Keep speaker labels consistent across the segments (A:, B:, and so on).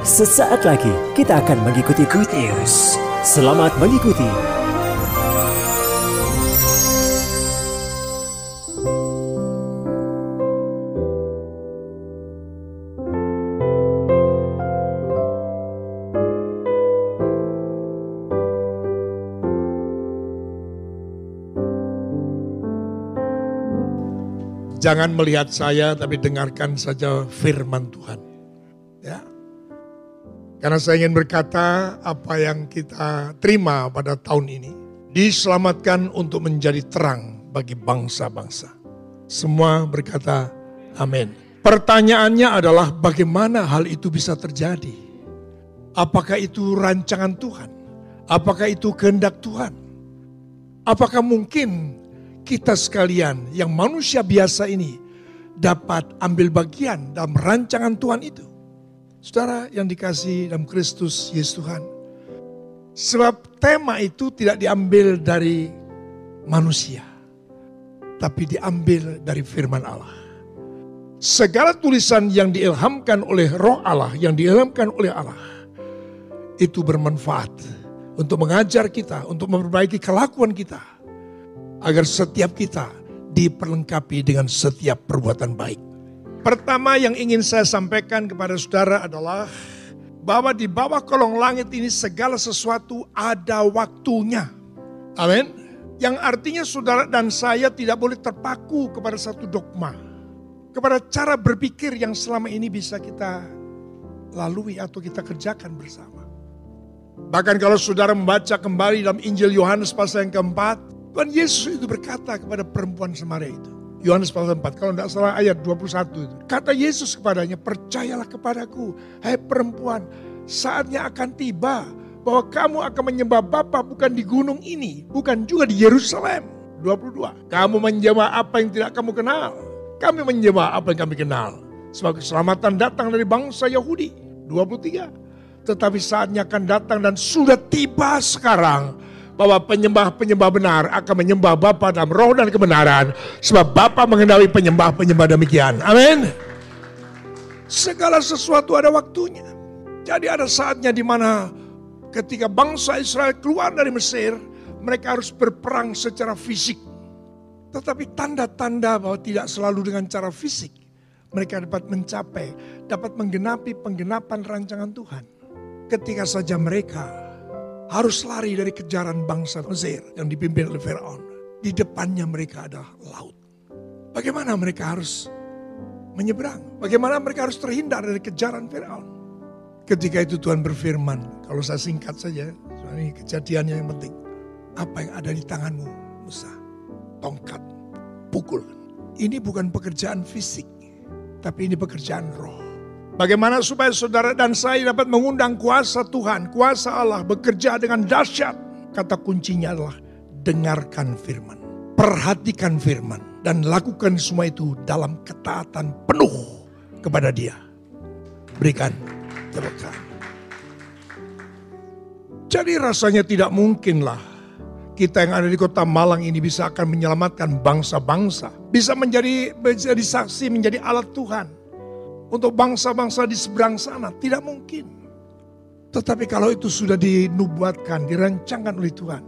A: Sesaat lagi kita akan mengikuti Good News. Selamat mengikuti.
B: Jangan melihat saya tapi dengarkan saja firman Tuhan. Karena saya ingin berkata apa yang kita terima pada tahun ini diselamatkan untuk menjadi terang bagi bangsa-bangsa. Semua berkata amin. Pertanyaannya adalah bagaimana hal itu bisa terjadi? Apakah itu rancangan Tuhan? Apakah itu kehendak Tuhan? Apakah mungkin kita sekalian yang manusia biasa ini dapat ambil bagian dalam rancangan Tuhan itu. Saudara yang dikasih dalam Kristus Yesus Tuhan. Sebab tema itu tidak diambil dari manusia. Tapi diambil dari firman Allah. Segala tulisan yang diilhamkan oleh roh Allah, yang diilhamkan oleh Allah. Itu bermanfaat untuk mengajar kita, untuk memperbaiki kelakuan kita agar setiap kita diperlengkapi dengan setiap perbuatan baik. Pertama yang ingin saya sampaikan kepada saudara adalah bahwa di bawah kolong langit ini segala sesuatu ada waktunya. Amin. Yang artinya saudara dan saya tidak boleh terpaku kepada satu dogma. Kepada cara berpikir yang selama ini bisa kita lalui atau kita kerjakan bersama. Bahkan kalau saudara membaca kembali dalam Injil Yohanes pasal yang keempat, Tuhan Yesus itu berkata kepada perempuan Samaria itu. Yohanes pasal 4, kalau tidak salah ayat 21 itu. Kata Yesus kepadanya, percayalah kepadaku, hai perempuan, saatnya akan tiba bahwa kamu akan menyembah Bapa bukan di gunung ini, bukan juga di Yerusalem. 22. Kamu menyembah apa yang tidak kamu kenal. Kami menyembah apa yang kami kenal. Sebab keselamatan datang dari bangsa Yahudi. 23. Tetapi saatnya akan datang dan sudah tiba sekarang bahwa penyembah-penyembah benar akan menyembah Bapa dalam roh dan kebenaran. Sebab Bapa mengenali penyembah-penyembah demikian. Amin. Segala sesuatu ada waktunya. Jadi ada saatnya di mana ketika bangsa Israel keluar dari Mesir, mereka harus berperang secara fisik. Tetapi tanda-tanda bahwa tidak selalu dengan cara fisik. Mereka dapat mencapai, dapat menggenapi penggenapan rancangan Tuhan. Ketika saja mereka harus lari dari kejaran bangsa Mesir yang dipimpin oleh Firaun. Di depannya mereka ada laut. Bagaimana mereka harus menyeberang? Bagaimana mereka harus terhindar dari kejaran Firaun? Ketika itu Tuhan berfirman, kalau saya singkat saja, ini kejadiannya yang penting. Apa yang ada di tanganmu, Musa? Tongkat, pukul. Ini bukan pekerjaan fisik, tapi ini pekerjaan roh. Bagaimana supaya saudara dan saya dapat mengundang kuasa Tuhan, kuasa Allah bekerja dengan dahsyat. Kata kuncinya adalah dengarkan firman, perhatikan firman, dan lakukan semua itu dalam ketaatan penuh kepada dia. Berikan tepuk Jadi rasanya tidak mungkinlah kita yang ada di kota Malang ini bisa akan menyelamatkan bangsa-bangsa. Bisa menjadi, menjadi saksi, menjadi alat Tuhan untuk bangsa-bangsa di seberang sana. Tidak mungkin. Tetapi kalau itu sudah dinubuatkan, dirancangkan oleh Tuhan.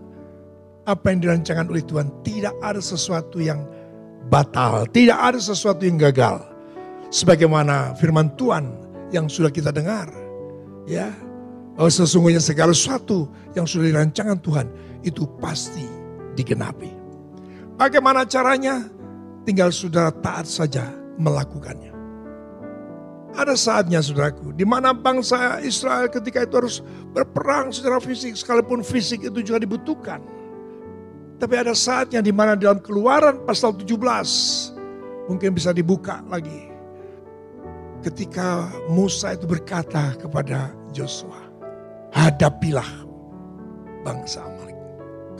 B: Apa yang dirancangkan oleh Tuhan, tidak ada sesuatu yang batal. Tidak ada sesuatu yang gagal. Sebagaimana firman Tuhan yang sudah kita dengar. Ya, bahwa sesungguhnya segala sesuatu yang sudah dirancangkan Tuhan itu pasti digenapi. Bagaimana caranya? Tinggal saudara taat saja melakukannya. Ada saatnya saudaraku, di mana bangsa Israel ketika itu harus berperang secara fisik, sekalipun fisik itu juga dibutuhkan. Tapi ada saatnya di mana dalam keluaran pasal 17, mungkin bisa dibuka lagi. Ketika Musa itu berkata kepada Joshua, hadapilah bangsa Amalek.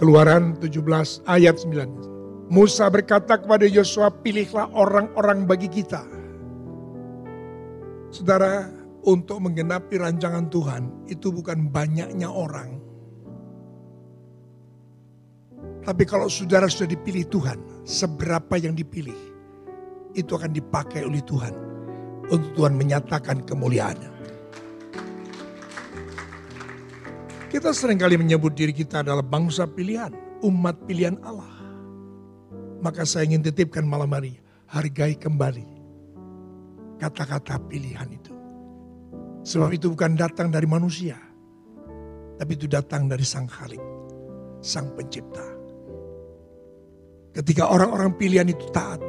B: Keluaran 17 ayat 9. Musa berkata kepada Yosua, pilihlah orang-orang bagi kita Saudara, untuk menggenapi rancangan Tuhan itu bukan banyaknya orang. Tapi kalau saudara sudah dipilih Tuhan, seberapa yang dipilih, itu akan dipakai oleh Tuhan. Untuk Tuhan menyatakan kemuliaannya. Kita sering kali menyebut diri kita adalah bangsa pilihan, umat pilihan Allah. Maka saya ingin titipkan malam hari, hargai kembali kata-kata pilihan itu. Sebab itu bukan datang dari manusia, tapi itu datang dari Sang Khalik, Sang Pencipta. Ketika orang-orang pilihan itu taat,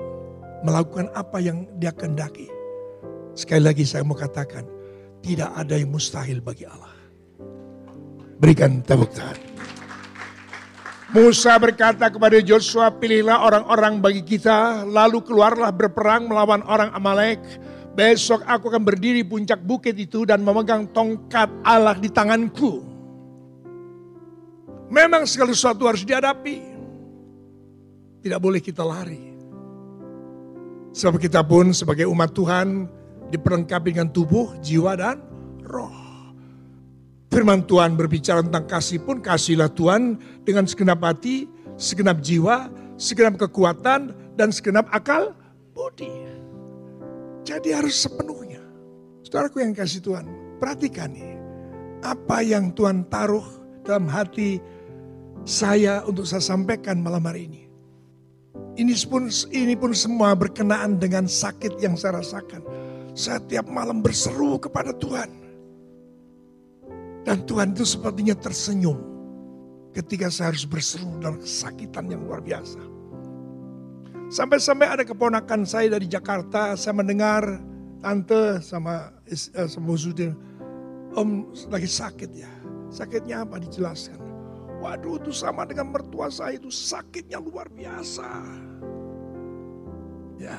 B: melakukan apa yang dia kendaki. Sekali lagi saya mau katakan, tidak ada yang mustahil bagi Allah. Berikan tepuk tangan. Musa berkata kepada Joshua, pilihlah orang-orang bagi kita, lalu keluarlah berperang melawan orang Amalek. Besok aku akan berdiri puncak bukit itu dan memegang tongkat Allah di tanganku. Memang segala sesuatu harus dihadapi. Tidak boleh kita lari. Sebab kita pun sebagai umat Tuhan diperlengkapi dengan tubuh, jiwa, dan roh. Firman Tuhan berbicara tentang kasih pun kasihlah Tuhan dengan segenap hati, segenap jiwa, segenap kekuatan, dan segenap akal budi. Jadi harus sepenuhnya. Saudaraku yang kasih Tuhan, perhatikan nih. Apa yang Tuhan taruh dalam hati saya untuk saya sampaikan malam hari ini. Ini pun, ini pun semua berkenaan dengan sakit yang saya rasakan. Saya tiap malam berseru kepada Tuhan dan Tuhan itu sepertinya tersenyum ketika saya harus berseru dalam kesakitan yang luar biasa. Sampai-sampai ada keponakan saya dari Jakarta, saya mendengar tante sama uh, sama Zudin, Om lagi sakit ya. Sakitnya apa dijelaskan. Waduh itu sama dengan mertua saya itu sakitnya luar biasa. Ya,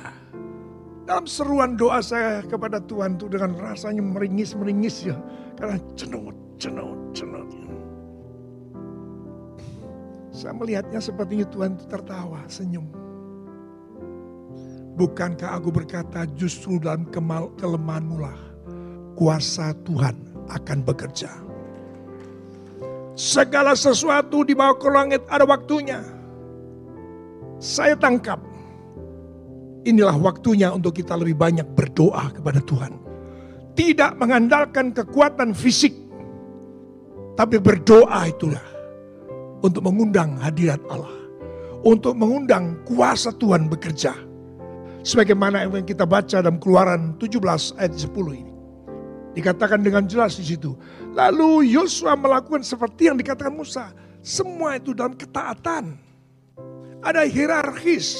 B: dalam seruan doa saya kepada Tuhan itu dengan rasanya meringis-meringis ya. Karena cenut, cenut, cenut. Saya melihatnya sepertinya Tuhan itu tertawa, senyum. Bukankah aku berkata justru dalam kemal, kelemahanmu lah kuasa Tuhan akan bekerja. Segala sesuatu di bawah ke langit ada waktunya. Saya tangkap inilah waktunya untuk kita lebih banyak berdoa kepada Tuhan. Tidak mengandalkan kekuatan fisik, tapi berdoa itulah untuk mengundang hadirat Allah. Untuk mengundang kuasa Tuhan bekerja. Sebagaimana yang kita baca dalam keluaran 17 ayat 10 ini. Dikatakan dengan jelas di situ. Lalu Yosua melakukan seperti yang dikatakan Musa. Semua itu dalam ketaatan. Ada hierarkis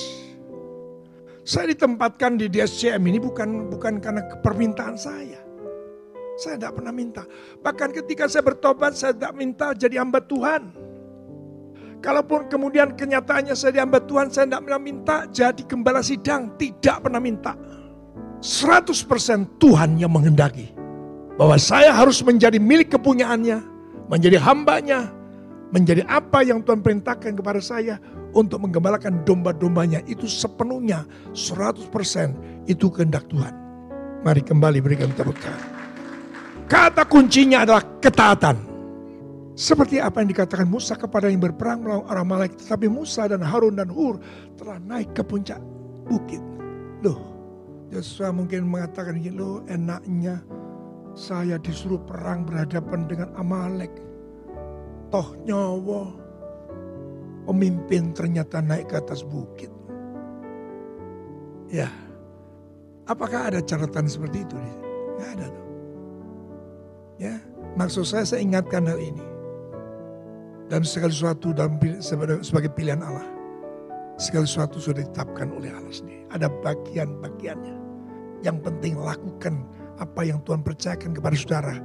B: saya ditempatkan di DSCM ini bukan bukan karena permintaan saya. Saya tidak pernah minta. Bahkan ketika saya bertobat, saya tidak minta jadi hamba Tuhan. Kalaupun kemudian kenyataannya saya hamba Tuhan, saya tidak pernah minta jadi gembala sidang. Tidak pernah minta. 100% Tuhan yang menghendaki. Bahwa saya harus menjadi milik kepunyaannya. Menjadi hambanya. Menjadi apa yang Tuhan perintahkan kepada saya untuk menggembalakan domba-dombanya itu sepenuhnya 100% itu kehendak Tuhan. Mari kembali berikan tepuk. Kata kuncinya adalah ketaatan. Seperti apa yang dikatakan Musa kepada yang berperang melawan orang Malek. Tetapi Musa dan Harun dan Hur telah naik ke puncak bukit. Loh, Yosua mungkin mengatakan gini, loh enaknya saya disuruh perang berhadapan dengan Amalek. Toh nyawa pemimpin ternyata naik ke atas bukit. Ya, apakah ada catatan seperti itu? Nggak ada tuh. Ya, maksud saya saya ingatkan hal ini. Dan segala sesuatu dalam, sebagai pilihan Allah. Segala sesuatu sudah ditetapkan oleh Allah sendiri. Ada bagian-bagiannya. Yang penting lakukan apa yang Tuhan percayakan kepada saudara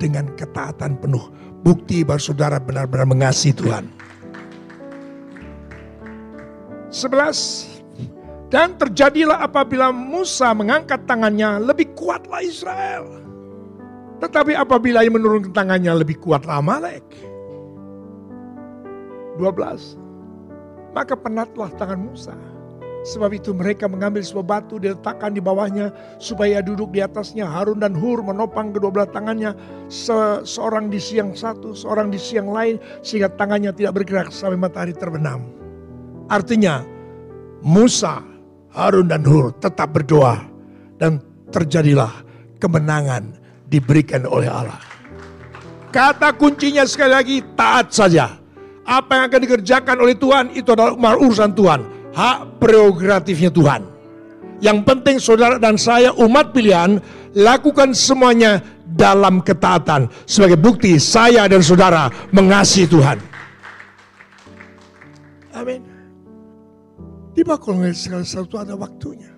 B: dengan ketaatan penuh. Bukti bahwa saudara benar-benar mengasihi Tuhan. 11 Dan terjadilah apabila Musa mengangkat tangannya lebih kuatlah Israel. Tetapi apabila ia menurunkan tangannya lebih kuatlah Amalek. 12 Maka penatlah tangan Musa. Sebab itu mereka mengambil sebuah batu diletakkan di bawahnya supaya duduk di atasnya. Harun dan Hur menopang kedua belah tangannya. Se seorang di siang satu, seorang di siang lain. Sehingga tangannya tidak bergerak sampai matahari terbenam. Artinya Musa, Harun dan Hur tetap berdoa dan terjadilah kemenangan diberikan oleh Allah. Kata kuncinya sekali lagi taat saja. Apa yang akan dikerjakan oleh Tuhan itu adalah urusan Tuhan. Hak prerogatifnya Tuhan. Yang penting saudara dan saya umat pilihan lakukan semuanya dalam ketaatan. Sebagai bukti saya dan saudara mengasihi Tuhan. Amin. Di bakul segala sesuatu ada waktunya.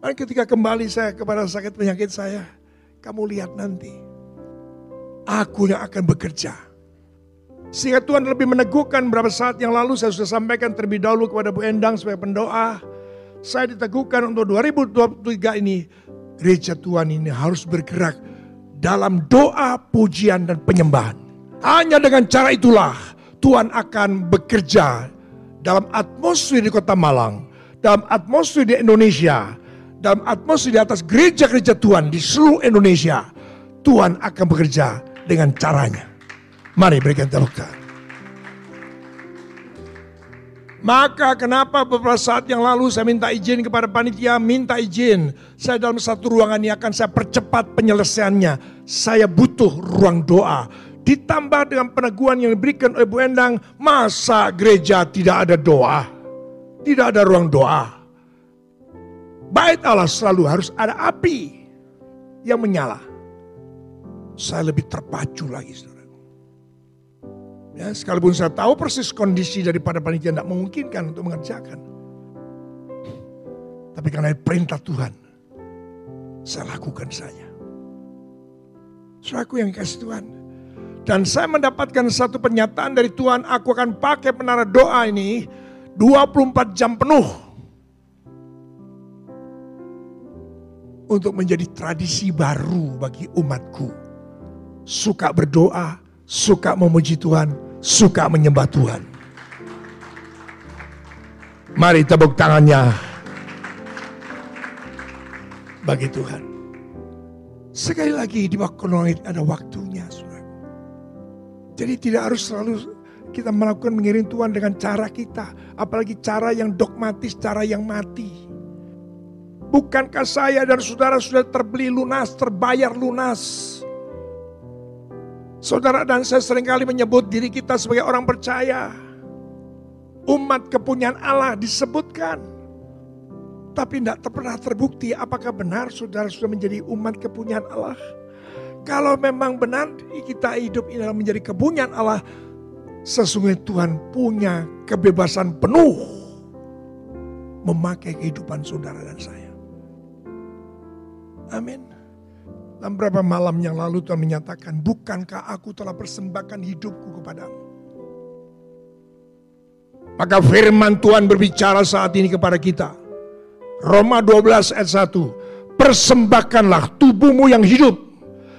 B: Dan ketika kembali saya kepada sakit penyakit saya, kamu lihat nanti Aku yang akan bekerja. Sehingga Tuhan lebih meneguhkan beberapa saat yang lalu saya sudah sampaikan terlebih dahulu kepada Bu Endang sebagai pendoa. Saya diteguhkan untuk 2023 ini gereja Tuhan ini harus bergerak dalam doa, pujian, dan penyembahan. Hanya dengan cara itulah Tuhan akan bekerja dalam atmosfer di kota Malang, dalam atmosfer di Indonesia, dalam atmosfer di atas gereja-gereja Tuhan di seluruh Indonesia. Tuhan akan bekerja dengan caranya. Mari berikan tepuk tangan. Maka kenapa beberapa saat yang lalu saya minta izin kepada panitia, minta izin. Saya dalam satu ruangan ini akan saya percepat penyelesaiannya. Saya butuh ruang doa. Ditambah dengan peneguhan yang diberikan oleh Bu Endang, masa gereja tidak ada doa? Tidak ada ruang doa. Bait Allah selalu harus ada api yang menyala saya lebih terpacu lagi. Ya, sekalipun saya tahu persis kondisi daripada panitia tidak memungkinkan untuk mengerjakan. Tapi karena perintah Tuhan, saya lakukan saja. Suaraku yang kasih Tuhan. Dan saya mendapatkan satu pernyataan dari Tuhan, aku akan pakai menara doa ini 24 jam penuh. Untuk menjadi tradisi baru bagi umatku suka berdoa, suka memuji Tuhan, suka menyembah Tuhan. Mari tepuk tangannya bagi Tuhan. Sekali lagi di waktu ada waktunya, saudara. Jadi tidak harus selalu kita melakukan mengiring Tuhan dengan cara kita. Apalagi cara yang dogmatis, cara yang mati. Bukankah saya dan saudara sudah terbeli lunas, terbayar lunas Saudara dan saya sering kali menyebut diri kita sebagai orang percaya. Umat kepunyaan Allah disebutkan. Tapi tidak pernah terbukti apakah benar saudara sudah menjadi umat kepunyaan Allah. Kalau memang benar kita hidup ini adalah menjadi kepunyaan Allah. Sesungguhnya Tuhan punya kebebasan penuh memakai kehidupan saudara dan saya. Amin. Dan beberapa malam yang lalu Tuhan menyatakan, bukankah aku telah persembahkan hidupku kepadamu? Maka firman Tuhan berbicara saat ini kepada kita. Roma 12 ayat 1. Persembahkanlah tubuhmu yang hidup,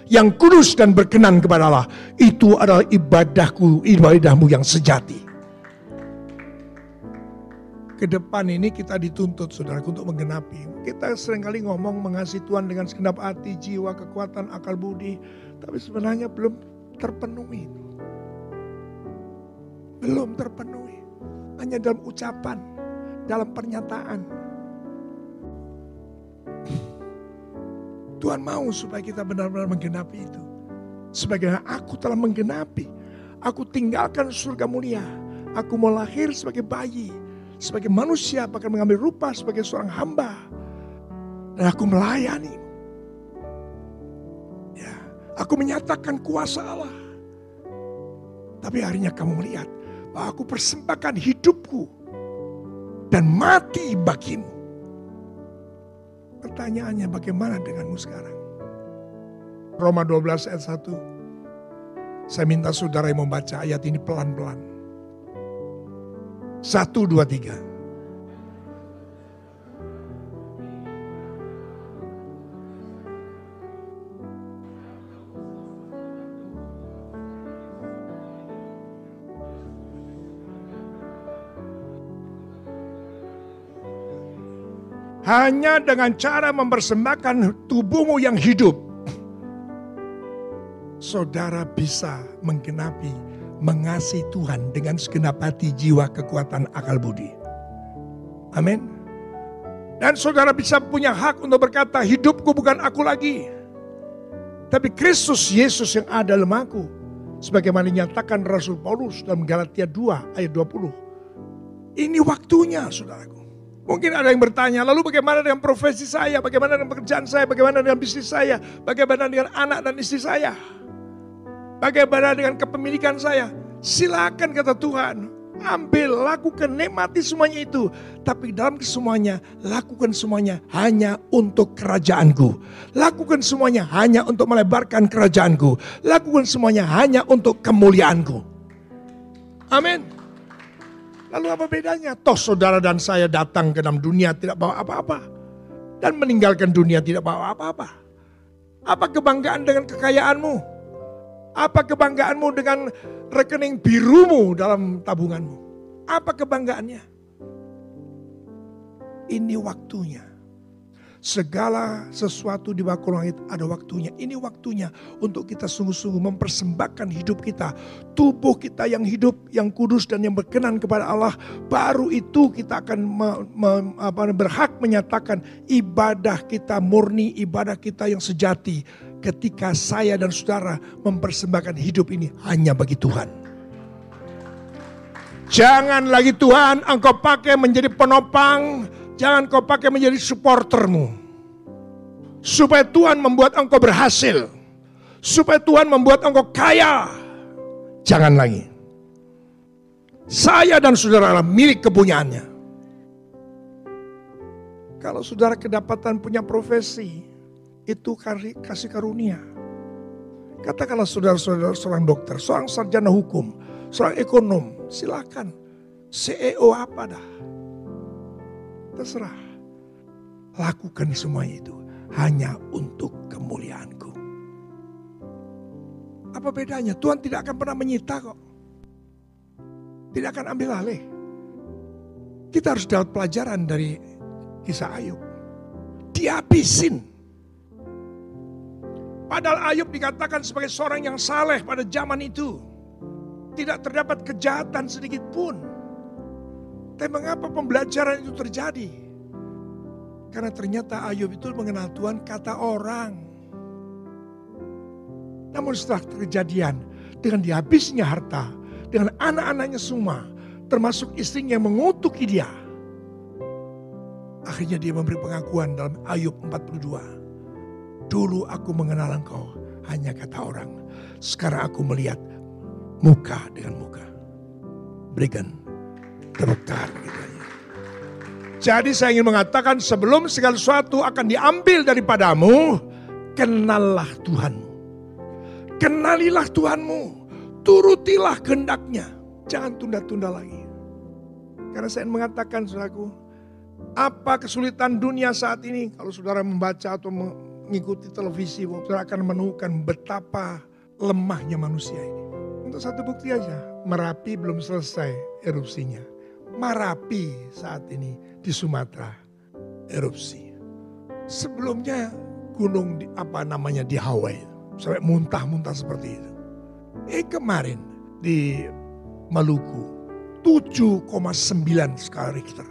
B: yang kudus dan berkenan kepada Allah. Itu adalah ibadahku, ibadahmu yang sejati ke depan ini kita dituntut saudara untuk menggenapi. Kita sering kali ngomong mengasihi Tuhan dengan segenap hati, jiwa, kekuatan, akal budi. Tapi sebenarnya belum terpenuhi. Belum terpenuhi. Hanya dalam ucapan, dalam pernyataan. Tuhan mau supaya kita benar-benar menggenapi itu. Sebagaimana aku telah menggenapi. Aku tinggalkan surga mulia. Aku mau lahir sebagai bayi sebagai manusia bahkan mengambil rupa sebagai seorang hamba. Dan aku melayani. Ya, aku menyatakan kuasa Allah. Tapi harinya kamu melihat bahwa aku persembahkan hidupku dan mati bagimu. Pertanyaannya bagaimana denganmu sekarang? Roma 12 ayat 1. Saya minta saudara yang membaca ayat ini pelan-pelan. Satu, dua, tiga. Hanya dengan cara mempersembahkan tubuhmu yang hidup, saudara bisa menggenapi mengasihi Tuhan dengan segenap hati, jiwa, kekuatan, akal budi. Amin. Dan saudara bisa punya hak untuk berkata, hidupku bukan aku lagi. Tapi Kristus Yesus yang ada dalam aku. Sebagaimana dinyatakan Rasul Paulus dalam Galatia 2 ayat 20. Ini waktunya saudaraku. Mungkin ada yang bertanya, lalu bagaimana dengan profesi saya, bagaimana dengan pekerjaan saya, bagaimana dengan bisnis saya, bagaimana dengan anak dan istri saya, bagaimana dengan kepemilikan saya. Silakan kata Tuhan, ambil, lakukan, nikmati semuanya itu. Tapi dalam kesemuanya, lakukan semuanya hanya untuk kerajaanku. Lakukan semuanya hanya untuk melebarkan kerajaanku. Lakukan semuanya hanya untuk kemuliaanku. Amin. Lalu apa bedanya? Toh saudara dan saya datang ke dalam dunia tidak bawa apa-apa. Dan meninggalkan dunia tidak bawa apa-apa. Apa kebanggaan dengan kekayaanmu? Apa kebanggaanmu dengan rekening birumu dalam tabunganmu? Apa kebanggaannya? Ini waktunya Segala sesuatu di bawah langit ada waktunya. Ini waktunya untuk kita sungguh-sungguh mempersembahkan hidup kita. Tubuh kita yang hidup, yang kudus dan yang berkenan kepada Allah. Baru itu kita akan me, me, apa, berhak menyatakan ibadah kita murni, ibadah kita yang sejati. Ketika saya dan saudara mempersembahkan hidup ini hanya bagi Tuhan. Jangan lagi Tuhan engkau pakai menjadi penopang, Jangan kau pakai menjadi supportermu. Supaya Tuhan membuat engkau berhasil. Supaya Tuhan membuat engkau kaya. Jangan lagi. Saya dan saudara adalah milik kepunyaannya. Kalau saudara kedapatan punya profesi, itu kasih karunia. Katakanlah saudara-saudara seorang dokter, seorang sarjana hukum, seorang ekonom, silakan. CEO apa dah Terserah. Lakukan semuanya itu hanya untuk kemuliaanku. Apa bedanya? Tuhan tidak akan pernah menyita kok. Tidak akan ambil alih. Kita harus dapat pelajaran dari kisah Ayub. Dihabisin. Padahal Ayub dikatakan sebagai seorang yang saleh pada zaman itu. Tidak terdapat kejahatan sedikit pun. Tapi mengapa pembelajaran itu terjadi? Karena ternyata Ayub itu mengenal Tuhan kata orang. Namun setelah kejadian dengan dihabisnya harta, dengan anak-anaknya semua, termasuk istrinya yang mengutuki dia. Akhirnya dia memberi pengakuan dalam Ayub 42. Dulu aku mengenal engkau hanya kata orang. Sekarang aku melihat muka dengan muka. Berikan terukar. Gitu. Jadi saya ingin mengatakan sebelum segala sesuatu akan diambil daripadamu, kenallah Tuhanmu. Kenalilah Tuhanmu, turutilah kehendaknya. Jangan tunda-tunda lagi. Karena saya mengatakan saudaraku, apa kesulitan dunia saat ini? Kalau saudara membaca atau mengikuti televisi, saudara akan menemukan betapa lemahnya manusia ini. Untuk satu bukti aja, Merapi belum selesai erupsinya. Marapi saat ini di Sumatera erupsi. Sebelumnya gunung di, apa namanya di Hawaii sampai muntah-muntah seperti itu. Eh kemarin di Maluku 7,9 skala Richter.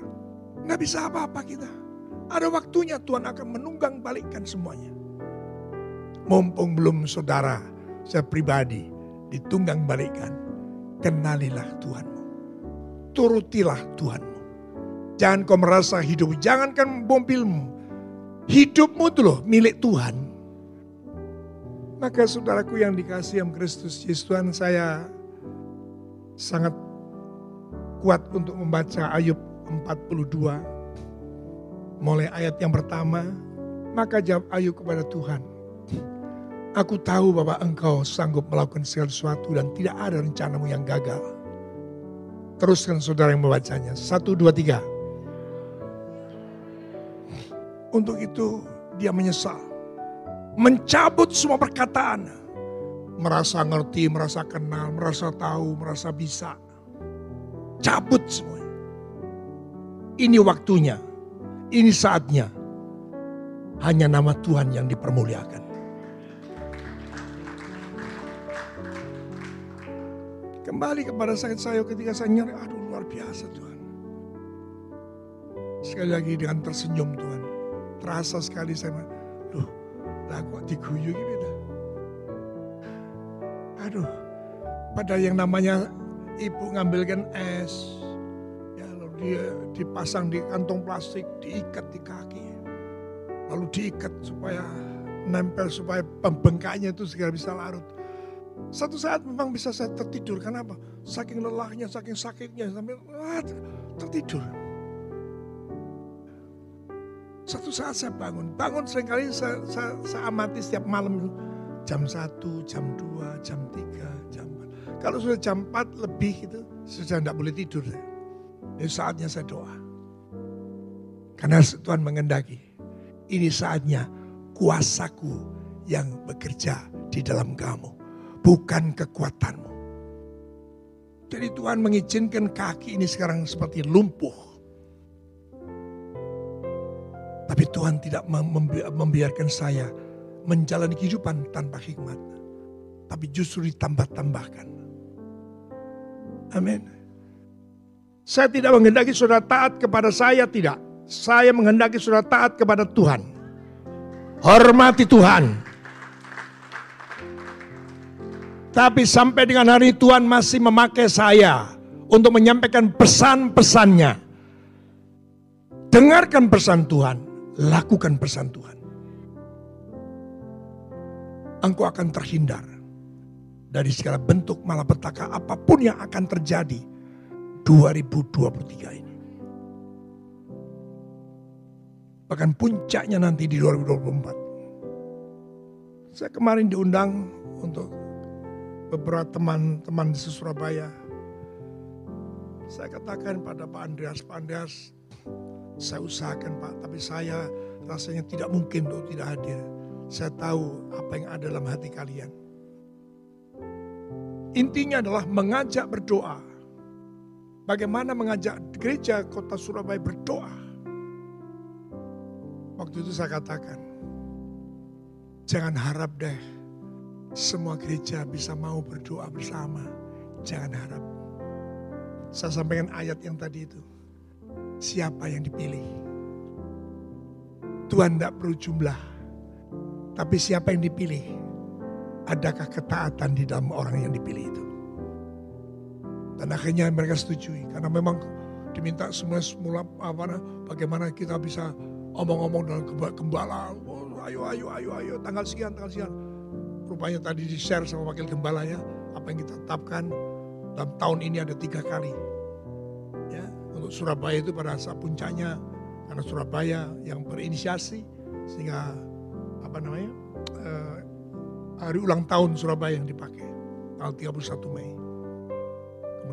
B: Nggak bisa apa-apa kita. Ada waktunya Tuhan akan menunggang balikkan semuanya. Mumpung belum saudara, saya pribadi ditunggang balikkan. Kenalilah Tuhan turutilah Tuhanmu. Jangan kau merasa hidup, jangankan mobilmu. Hidupmu itu loh milik Tuhan. Maka saudaraku yang dikasih yang Kristus Yesus Tuhan saya sangat kuat untuk membaca Ayub 42. Mulai ayat yang pertama, maka jawab Ayub kepada Tuhan. Aku tahu bahwa engkau sanggup melakukan segala sesuatu dan tidak ada rencanamu yang gagal. Teruskan saudara yang membacanya. Satu, dua, tiga. Untuk itu dia menyesal. Mencabut semua perkataan. Merasa ngerti, merasa kenal, merasa tahu, merasa bisa. Cabut semuanya. Ini waktunya. Ini saatnya. Hanya nama Tuhan yang dipermuliakan. Kembali kepada sakit saya ketika saya nyari, aduh luar biasa Tuhan. Sekali lagi dengan tersenyum Tuhan. Terasa sekali saya, duh, lah kok diguyu gitu. Aduh, pada yang namanya ibu ngambilkan es, dia dipasang di kantong plastik, diikat di kaki, lalu diikat supaya nempel supaya pembengkaknya itu segera bisa larut. Satu saat memang bisa saya tertidur, kenapa? Saking lelahnya, saking sakitnya, sampai ah, tertidur. Satu saat saya bangun, bangun sering kali saya, saya, saya amati setiap malam jam 1, jam 2, jam 3, jam 4. Kalau sudah jam 4 lebih itu sudah tidak boleh tidur. Ini saatnya saya doa. Karena Tuhan mengendaki. Ini saatnya kuasaku yang bekerja di dalam kamu. Bukan kekuatanmu. Jadi Tuhan mengizinkan kaki ini sekarang seperti lumpuh tapi Tuhan tidak membiarkan saya menjalani kehidupan tanpa hikmat. Tapi justru ditambah-tambahkan. Amin. Saya tidak menghendaki saudara taat kepada saya, tidak. Saya menghendaki saudara taat kepada Tuhan. Hormati Tuhan. Tapi sampai dengan hari Tuhan masih memakai saya untuk menyampaikan pesan-pesannya. Dengarkan pesan Tuhan lakukan pesan Tuhan. Engkau akan terhindar dari segala bentuk malapetaka apa pun yang akan terjadi 2023 ini. Bahkan puncaknya nanti di 2024. Saya kemarin diundang untuk beberapa teman-teman di Surabaya. Saya katakan pada Pak Andreas, Pak Andreas, saya usahakan Pak, tapi saya rasanya tidak mungkin untuk tidak hadir. Saya tahu apa yang ada dalam hati kalian. Intinya adalah mengajak berdoa. Bagaimana mengajak gereja kota Surabaya berdoa. Waktu itu saya katakan, jangan harap deh semua gereja bisa mau berdoa bersama. Jangan harap. Saya sampaikan ayat yang tadi itu siapa yang dipilih. Tuhan tidak perlu jumlah. Tapi siapa yang dipilih? Adakah ketaatan di dalam orang yang dipilih itu? Dan akhirnya mereka setujui. Karena memang diminta semua semula apa bagaimana kita bisa omong-omong dengan gembala. Oh, ayo, ayo, ayo, ayo, tanggal sekian, tanggal sekian. Rupanya tadi di-share sama wakil gembalanya, apa yang kita tetapkan dalam tahun ini ada tiga kali untuk Surabaya itu pada saat puncaknya karena Surabaya yang berinisiasi sehingga apa namanya uh, hari ulang tahun Surabaya yang dipakai tanggal 31 Mei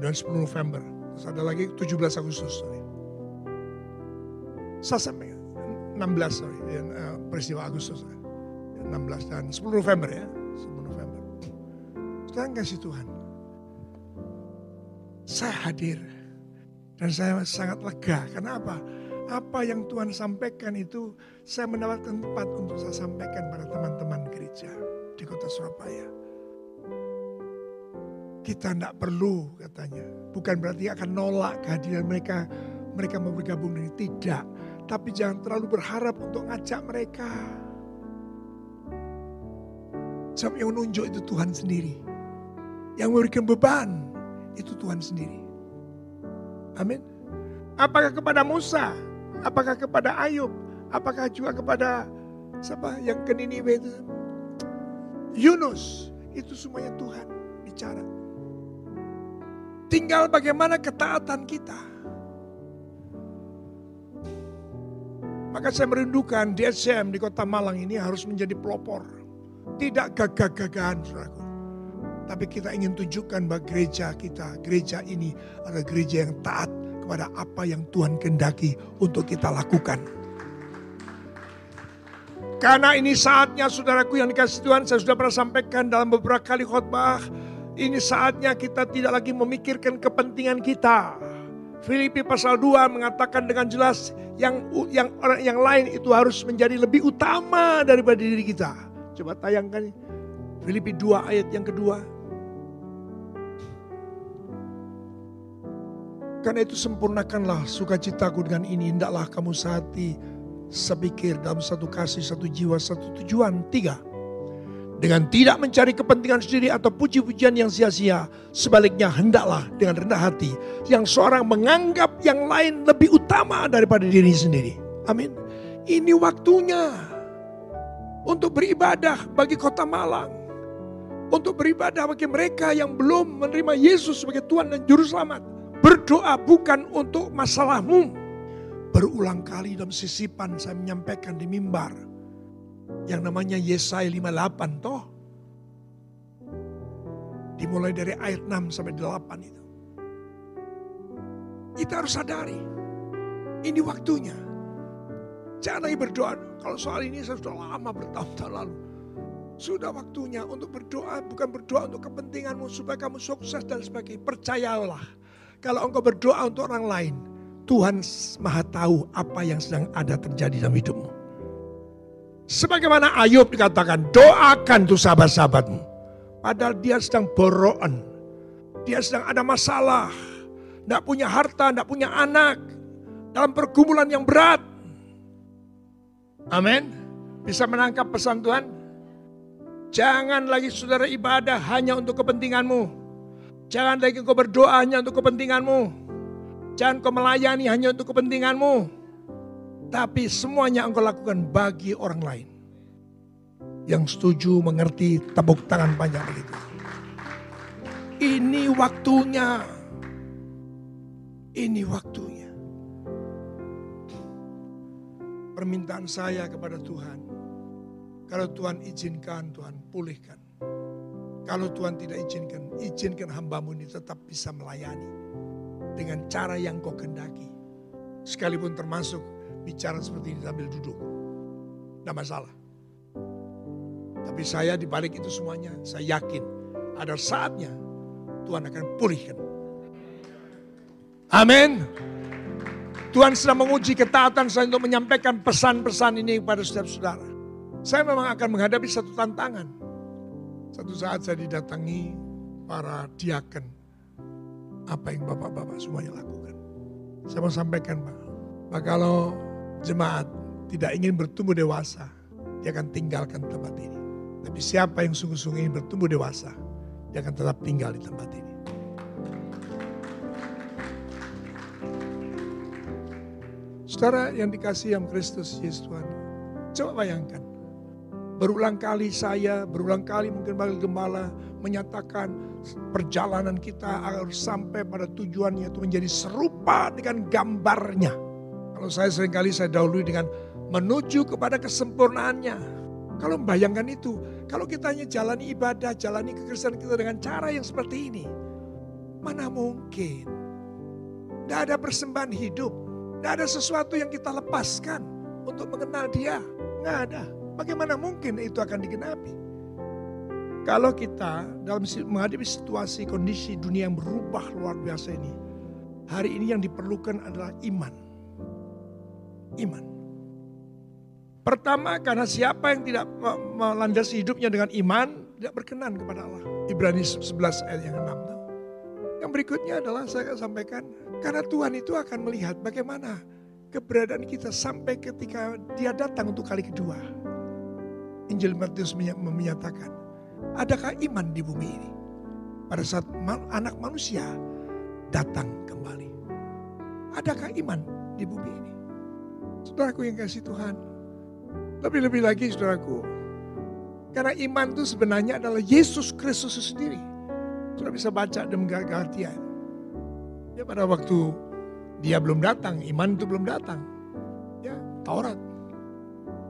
B: kemudian 10 November terus ada lagi 17 Agustus sorry. saya sampai 16 sorry uh, peristiwa Agustus 16 dan 10 November ya 10 November sekarang kasih Tuhan saya hadir dan saya sangat lega. Kenapa? Apa yang Tuhan sampaikan itu saya mendapatkan tempat untuk saya sampaikan pada teman-teman gereja di kota Surabaya. Kita tidak perlu katanya. Bukan berarti akan nolak kehadiran mereka. Mereka mau bergabung dengan tidak. Tapi jangan terlalu berharap untuk ngajak mereka. Sebab yang menunjuk itu Tuhan sendiri. Yang memberikan beban itu Tuhan sendiri. Amin. Apakah kepada Musa? Apakah kepada Ayub? Apakah juga kepada siapa yang ke Niniwe itu? Yunus. Itu semuanya Tuhan bicara. Tinggal bagaimana ketaatan kita. Maka saya merindukan DSM di kota Malang ini harus menjadi pelopor. Tidak gagah-gagahan saudaraku. Tapi kita ingin tunjukkan bahwa gereja kita, gereja ini adalah gereja yang taat kepada apa yang Tuhan kendaki untuk kita lakukan. Karena ini saatnya saudaraku yang dikasih Tuhan, saya sudah pernah sampaikan dalam beberapa kali khotbah. Ini saatnya kita tidak lagi memikirkan kepentingan kita. Filipi pasal 2 mengatakan dengan jelas yang yang orang yang lain itu harus menjadi lebih utama daripada diri kita. Coba tayangkan Filipi 2 ayat yang kedua. Karena itu sempurnakanlah sukacitaku dengan ini. Hendaklah kamu sehati, sepikir dalam satu kasih, satu jiwa, satu tujuan. Tiga. Dengan tidak mencari kepentingan sendiri atau puji-pujian yang sia-sia. Sebaliknya hendaklah dengan rendah hati yang seorang menganggap yang lain lebih utama daripada diri sendiri. Amin. Ini waktunya untuk beribadah bagi kota Malang. Untuk beribadah bagi mereka yang belum menerima Yesus sebagai Tuhan dan Juru Selamat. Berdoa bukan untuk masalahmu. Berulang kali dalam sisipan saya menyampaikan di mimbar yang namanya Yesaya 58 toh. Dimulai dari ayat 6 sampai 8 itu. Kita harus sadari, ini waktunya. Jangan lagi berdoa. Kalau soal ini saya sudah lama bertahun-tahun lalu. Sudah waktunya untuk berdoa, bukan berdoa untuk kepentinganmu supaya kamu sukses dan sebagainya. Percayalah, kalau engkau berdoa untuk orang lain, Tuhan maha tahu apa yang sedang ada terjadi dalam hidupmu. Sebagaimana Ayub dikatakan, doakan tuh sahabat-sahabatmu. Padahal dia sedang boroan. Dia sedang ada masalah. Tidak punya harta, tidak punya anak. Dalam pergumulan yang berat. Amin. Bisa menangkap pesan Tuhan? Jangan lagi saudara ibadah hanya untuk kepentinganmu. Jangan lagi kau berdoa hanya untuk kepentinganmu. Jangan kau melayani hanya untuk kepentinganmu tapi semuanya engkau lakukan bagi orang lain. Yang setuju mengerti tepuk tangan panjang begitu. Ini waktunya. Ini waktunya. Permintaan saya kepada Tuhan. Kalau Tuhan izinkan, Tuhan pulihkan. Kalau Tuhan tidak izinkan, izinkan hambamu ini tetap bisa melayani. Dengan cara yang kau kendaki. Sekalipun termasuk bicara seperti ini sambil duduk. Tidak masalah. Tapi saya di balik itu semuanya, saya yakin ada saatnya Tuhan akan pulihkan. Amin. Tuhan sedang menguji ketaatan saya untuk menyampaikan pesan-pesan ini kepada saudara-saudara. Saya memang akan menghadapi satu tantangan. Satu saat saya didatangi para diaken. Apa yang bapak-bapak semuanya lakukan. Saya mau sampaikan Pak. Pak kalau jemaat tidak ingin bertumbuh dewasa, dia akan tinggalkan tempat ini. Tapi siapa yang sungguh-sungguh ingin bertumbuh dewasa, dia akan tetap tinggal di tempat ini. Saudara yang dikasih yang Kristus Yesus Tuhan, coba bayangkan. Berulang kali saya, berulang kali mungkin bagi gembala menyatakan perjalanan kita harus sampai pada tujuannya itu menjadi serupa dengan gambarnya kalau saya sering kali saya dahului dengan menuju kepada kesempurnaannya. Kalau membayangkan itu, kalau kita hanya jalani ibadah, jalani kekristenan kita dengan cara yang seperti ini. Mana mungkin. Tidak ada persembahan hidup. Tidak ada sesuatu yang kita lepaskan untuk mengenal dia. Nggak ada. Bagaimana mungkin itu akan digenapi? Kalau kita dalam menghadapi situasi kondisi dunia yang berubah luar biasa ini. Hari ini yang diperlukan adalah iman iman. Pertama karena siapa yang tidak melandasi hidupnya dengan iman tidak berkenan kepada Allah. Ibrani 11 ayat yang 6. Yang berikutnya adalah saya akan sampaikan karena Tuhan itu akan melihat bagaimana keberadaan kita sampai ketika dia datang untuk kali kedua. Injil Matius menyatakan, adakah iman di bumi ini? Pada saat anak manusia datang kembali. Adakah iman di bumi ini? Saudaraku yang kasih Tuhan. Lebih-lebih lagi saudaraku. Karena iman itu sebenarnya adalah Yesus Kristus sendiri. Sudah bisa baca dan Galatia. Ya pada waktu dia belum datang, iman itu belum datang. Ya, Taurat.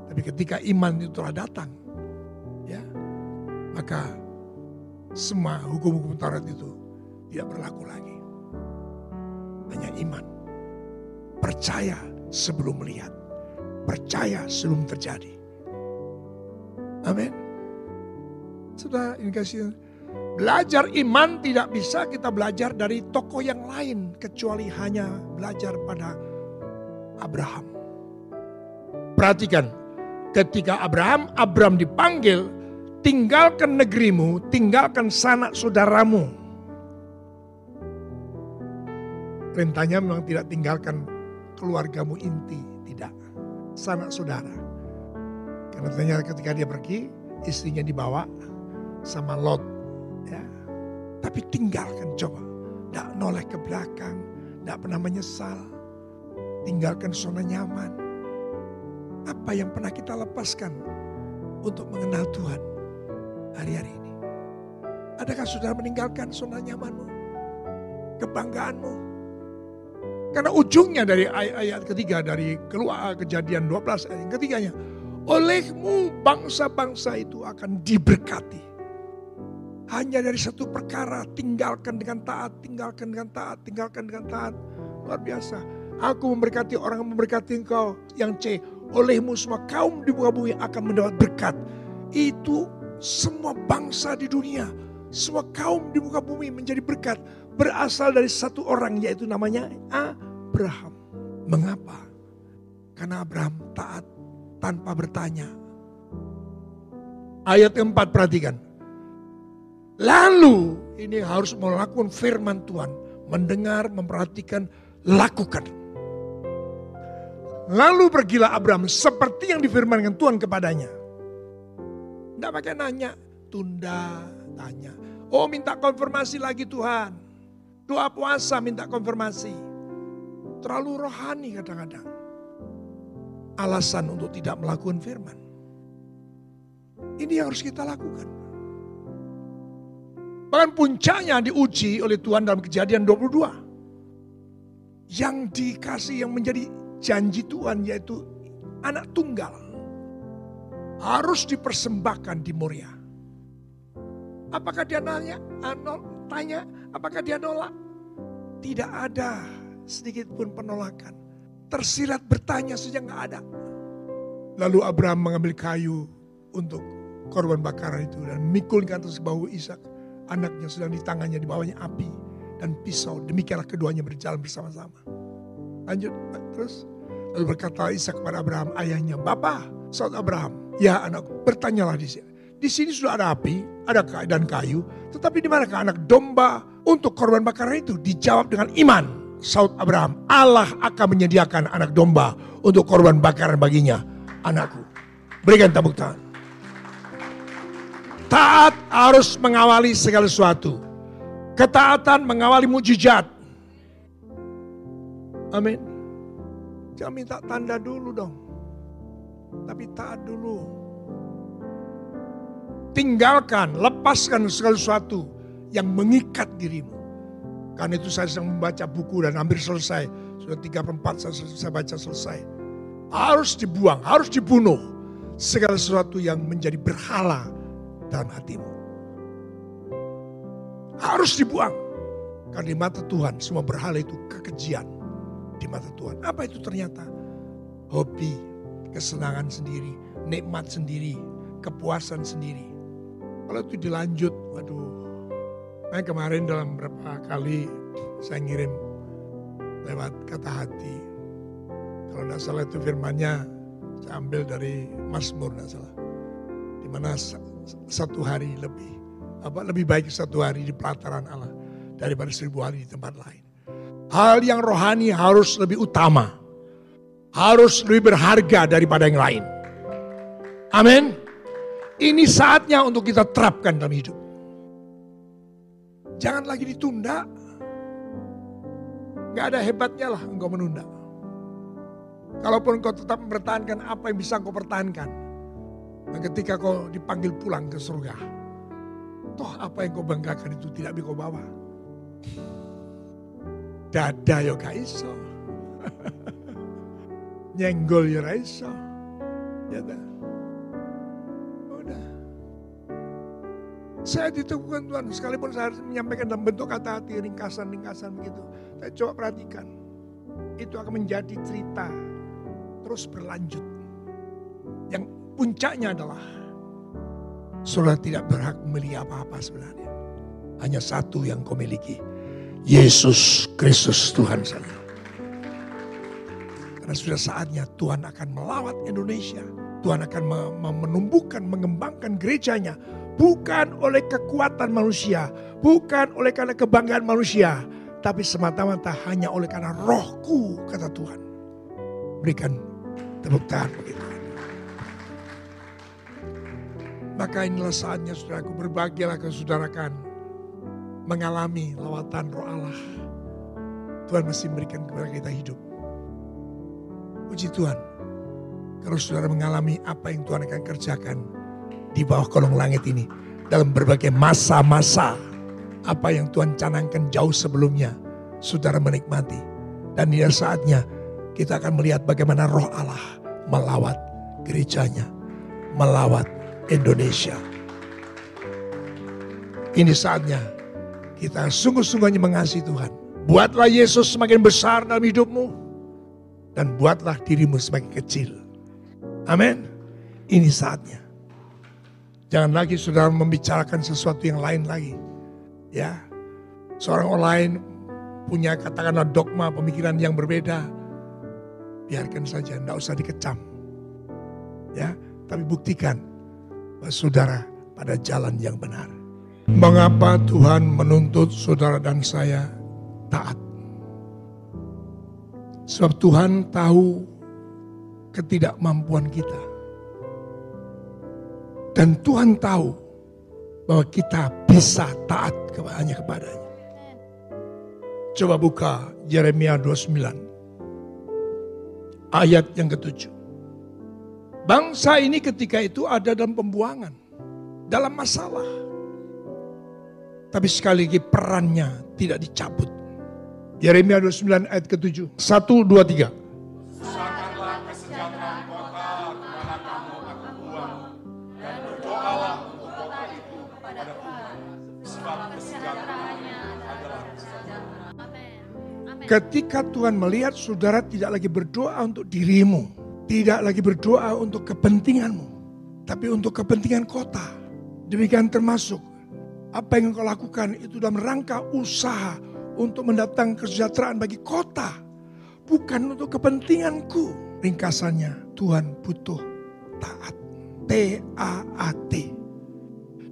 B: Tapi ketika iman itu telah datang, ya, maka semua hukum-hukum Taurat itu tidak berlaku lagi. Hanya iman. Percaya sebelum melihat. Percaya sebelum terjadi. Amin. Sudah ini belajar iman tidak bisa kita belajar dari tokoh yang lain kecuali hanya belajar pada Abraham. Perhatikan, ketika Abraham, Abraham dipanggil, tinggalkan negerimu, tinggalkan sanak saudaramu. Perintahnya memang tidak tinggalkan keluargamu inti, tidak. Sanak saudara. Karena ternyata ketika dia pergi, istrinya dibawa sama Lot. Ya. Tapi tinggalkan coba. Tidak noleh ke belakang, tidak pernah menyesal. Tinggalkan zona nyaman. Apa yang pernah kita lepaskan untuk mengenal Tuhan hari-hari ini? Adakah saudara meninggalkan zona nyamanmu? Kebanggaanmu? Karena ujungnya dari ayat, ketiga dari keluar kejadian 12 ayat ketiganya. Olehmu bangsa-bangsa itu akan diberkati. Hanya dari satu perkara tinggalkan dengan taat, tinggalkan dengan taat, tinggalkan dengan taat. Luar biasa. Aku memberkati orang yang memberkati engkau. Yang C, olehmu semua kaum di muka bumi akan mendapat berkat. Itu semua bangsa di dunia semua kaum di muka bumi menjadi berkat berasal dari satu orang yaitu namanya Abraham. Mengapa? Karena Abraham taat tanpa bertanya. Ayat keempat perhatikan. Lalu ini harus melakukan firman Tuhan. Mendengar, memperhatikan, lakukan. Lalu pergilah Abraham seperti yang difirmankan Tuhan kepadanya. Tidak pakai nanya, tunda, tanya. Oh minta konfirmasi lagi Tuhan. Doa puasa minta konfirmasi. Terlalu rohani kadang-kadang. Alasan untuk tidak melakukan firman. Ini yang harus kita lakukan. Bahkan puncaknya diuji oleh Tuhan dalam kejadian 22. Yang dikasih yang menjadi janji Tuhan yaitu anak tunggal. Harus dipersembahkan di Moria. Apakah dia nanya? Anol, tanya, apakah dia nolak? Tidak ada sedikit pun penolakan. Tersirat bertanya saja nggak ada. Lalu Abraham mengambil kayu untuk korban bakaran itu dan mikul ke atas bahu Ishak. Anaknya sedang di tangannya di bawahnya api dan pisau. Demikianlah keduanya berjalan bersama-sama. Lanjut terus. Lalu berkata Ishak kepada Abraham ayahnya, Bapak, saudara Abraham, ya anakku, bertanyalah di sini. Di sini sudah ada api, ada dan kayu, tetapi di manakah anak domba untuk korban bakaran itu? Dijawab dengan iman. Saud Abraham, Allah akan menyediakan anak domba untuk korban bakaran baginya, anakku. Berikan tepuk tangan. Taat harus mengawali segala sesuatu. Ketaatan mengawali mujizat. Amin. Jangan minta tanda dulu dong. Tapi taat dulu tinggalkan, lepaskan segala sesuatu yang mengikat dirimu. Karena itu saya sedang membaca buku dan hampir selesai. Sudah tiga perempat saya, saya baca selesai. Harus dibuang, harus dibunuh. Segala sesuatu yang menjadi berhala dalam hatimu. Harus dibuang. Karena di mata Tuhan semua berhala itu kekejian. Di mata Tuhan. Apa itu ternyata? Hobi, kesenangan sendiri, nikmat sendiri, kepuasan sendiri kalau itu dilanjut, waduh. Nah kemarin dalam beberapa kali saya ngirim lewat kata hati. Kalau tidak salah itu firmannya saya ambil dari Mazmur tidak salah. Di mana satu hari lebih apa lebih baik satu hari di pelataran Allah daripada seribu hari di tempat lain. Hal yang rohani harus lebih utama. Harus lebih berharga daripada yang lain. Amin. Ini saatnya untuk kita terapkan dalam hidup. Jangan lagi ditunda. Gak ada hebatnya lah engkau menunda. Kalaupun engkau tetap mempertahankan apa yang bisa engkau pertahankan. Dan ketika kau dipanggil pulang ke surga. Toh apa yang kau banggakan itu tidak bisa kau bawa. Dada yo kaiso. Nyenggol yo raiso. Ya dah. Saya diteguhkan Tuhan, sekalipun saya harus menyampaikan dalam bentuk kata hati, ringkasan-ringkasan begitu. Saya coba perhatikan, itu akan menjadi cerita terus berlanjut. Yang puncaknya adalah, saudara tidak berhak memiliki apa-apa sebenarnya. Hanya satu yang kau miliki, Yesus Kristus Tuhan saja. Karena sudah saatnya Tuhan akan melawat Indonesia. Tuhan akan menumbuhkan, mengembangkan gerejanya bukan oleh kekuatan manusia, bukan oleh karena kebanggaan manusia, tapi semata-mata hanya oleh karena rohku, kata Tuhan. Berikan tepuk tangan begitu. Maka inilah saatnya saudaraku berbahagialah ke saudara kan mengalami lawatan roh Allah. Tuhan masih memberikan kepada kita hidup. Puji Tuhan. Kalau saudara mengalami apa yang Tuhan akan kerjakan di bawah kolong langit ini. Dalam berbagai masa-masa. Apa yang Tuhan canangkan jauh sebelumnya. Saudara menikmati. Dan ini saatnya kita akan melihat bagaimana roh Allah melawat gerejanya. Melawat Indonesia. Ini saatnya kita sungguh-sungguhnya mengasihi Tuhan. Buatlah Yesus semakin besar dalam hidupmu. Dan buatlah dirimu semakin kecil. Amin. Ini saatnya. Jangan lagi sudah membicarakan sesuatu yang lain lagi. Ya. Seorang orang lain punya katakanlah dogma pemikiran yang berbeda. Biarkan saja, tidak usah dikecam. Ya, tapi buktikan bahwa saudara pada jalan yang benar. Mengapa Tuhan menuntut saudara dan saya taat? Sebab Tuhan tahu ketidakmampuan kita. Dan Tuhan tahu bahwa kita bisa taat hanya kepadanya. Coba buka Yeremia 29. Ayat yang ketujuh. Bangsa ini ketika itu ada dalam pembuangan. Dalam masalah. Tapi sekali lagi perannya tidak dicabut. Yeremia 29 ayat ke-7. 1, 2, 3. Ketika Tuhan melihat saudara tidak lagi berdoa untuk dirimu, tidak lagi berdoa untuk kepentinganmu, tapi untuk kepentingan kota. Demikian termasuk apa yang engkau lakukan itu dalam rangka usaha untuk mendatang kesejahteraan bagi kota, bukan untuk kepentinganku. Ringkasannya, Tuhan butuh taat. T-A-A-T.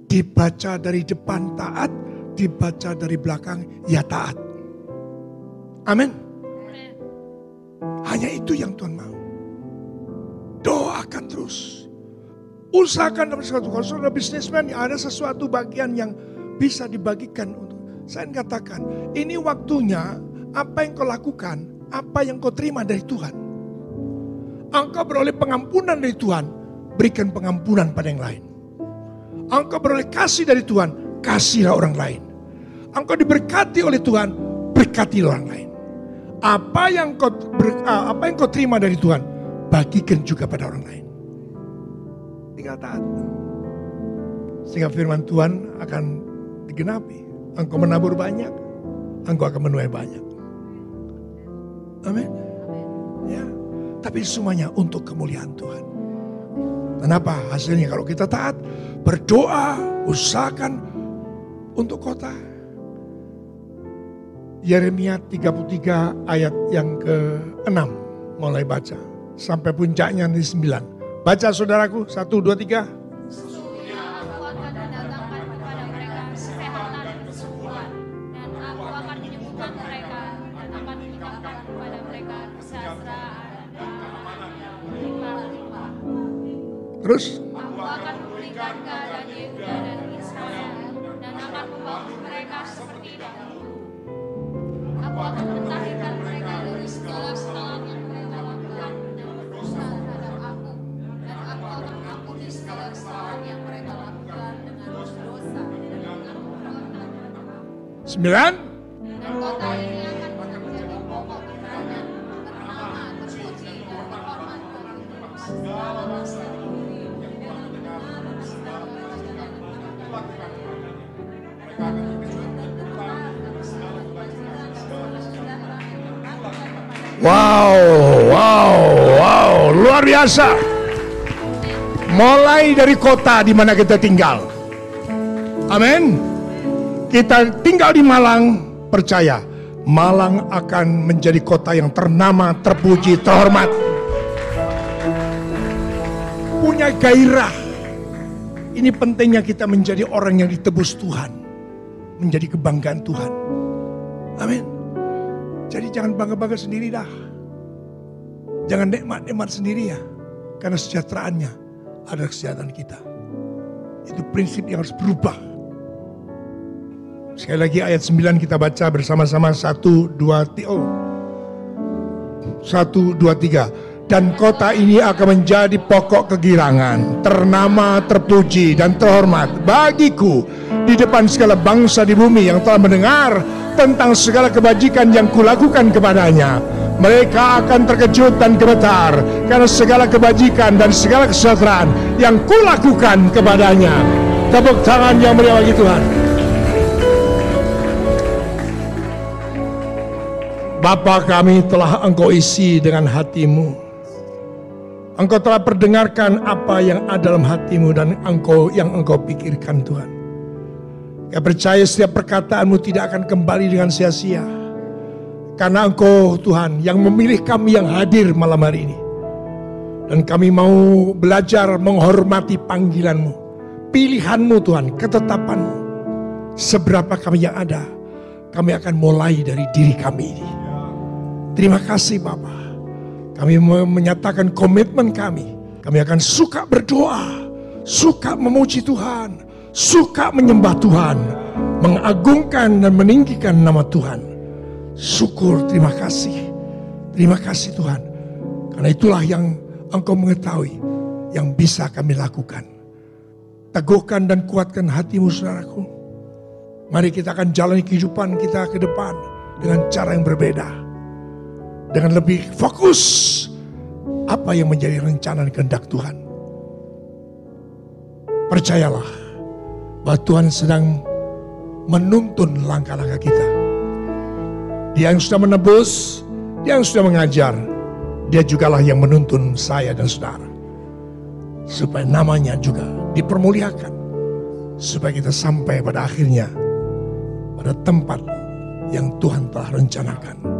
B: Dibaca dari depan taat, dibaca dari belakang ya taat. Amin. Hanya itu yang Tuhan mau. Doakan terus. Usahakan dalam sesuatu. Kalau saudara bisnismen ada sesuatu bagian yang bisa dibagikan. untuk Saya katakan, ini waktunya apa yang kau lakukan, apa yang kau terima dari Tuhan. Engkau beroleh pengampunan dari Tuhan, berikan pengampunan pada yang lain. Engkau beroleh kasih dari Tuhan, kasihlah orang lain. Engkau diberkati oleh Tuhan, berkati orang lain. Apa yang kau ber, ah, apa yang kau terima dari Tuhan, bagikan juga pada orang lain. Tinggal taat. Sehingga firman Tuhan akan digenapi. Engkau menabur banyak, engkau akan menuai banyak. Amin. Ya. Tapi semuanya untuk kemuliaan Tuhan. Kenapa? Hasilnya kalau kita taat, berdoa, usahakan untuk kota, Yeremia 33 ayat yang ke-6 mulai baca sampai puncaknya di 9. Baca saudaraku, 1 2 3. Terus?
C: Akan
B: Wow, wow, wow, luar biasa. Mulai dari kota di mana kita tinggal. Amin. Kita tinggal di Malang, percaya Malang akan menjadi kota yang ternama, terpuji, terhormat. Punya gairah. Ini pentingnya kita menjadi orang yang ditebus Tuhan. Menjadi kebanggaan Tuhan. Amin. Jadi jangan bangga-bangga sendiri dah. Jangan nikmat-nikmat sendiri ya. Karena sejahteraannya ada kesejahteraan kita. Itu prinsip yang harus berubah. Sekali lagi ayat 9 kita baca bersama-sama 1, 2, oh. 1, 2, 3. Dan kota ini akan menjadi pokok kegirangan, ternama, terpuji, dan terhormat bagiku di depan segala bangsa di bumi yang telah mendengar tentang segala kebajikan yang kulakukan kepadanya. Mereka akan terkejut dan gemetar karena segala kebajikan dan segala kesejahteraan yang kulakukan kepadanya. Tepuk tangan yang meriah bagi Tuhan. Bapa kami telah engkau isi dengan hatimu. Engkau telah perdengarkan apa yang ada dalam hatimu dan engkau yang engkau pikirkan Tuhan. Ya percaya setiap perkataanmu tidak akan kembali dengan sia-sia. Karena engkau Tuhan yang memilih kami yang hadir malam hari ini. Dan kami mau belajar menghormati panggilanmu. Pilihanmu Tuhan, ketetapanmu. Seberapa kami yang ada, kami akan mulai dari diri kami ini. Terima kasih Bapak. Kami menyatakan komitmen kami. Kami akan suka berdoa, suka memuji Tuhan, suka menyembah Tuhan, mengagungkan dan meninggikan nama Tuhan. Syukur, terima kasih. Terima kasih Tuhan. Karena itulah yang Engkau mengetahui yang bisa kami lakukan. Teguhkan dan kuatkan hatimu saudaraku. Mari kita akan jalani kehidupan kita ke depan dengan cara yang berbeda dengan lebih fokus apa yang menjadi rencana dan kehendak Tuhan. Percayalah bahwa Tuhan sedang menuntun langkah-langkah kita. Dia yang sudah menebus, dia yang sudah mengajar, dia jugalah yang menuntun saya dan saudara. Supaya namanya juga dipermuliakan. Supaya kita sampai pada akhirnya pada tempat yang Tuhan telah rencanakan.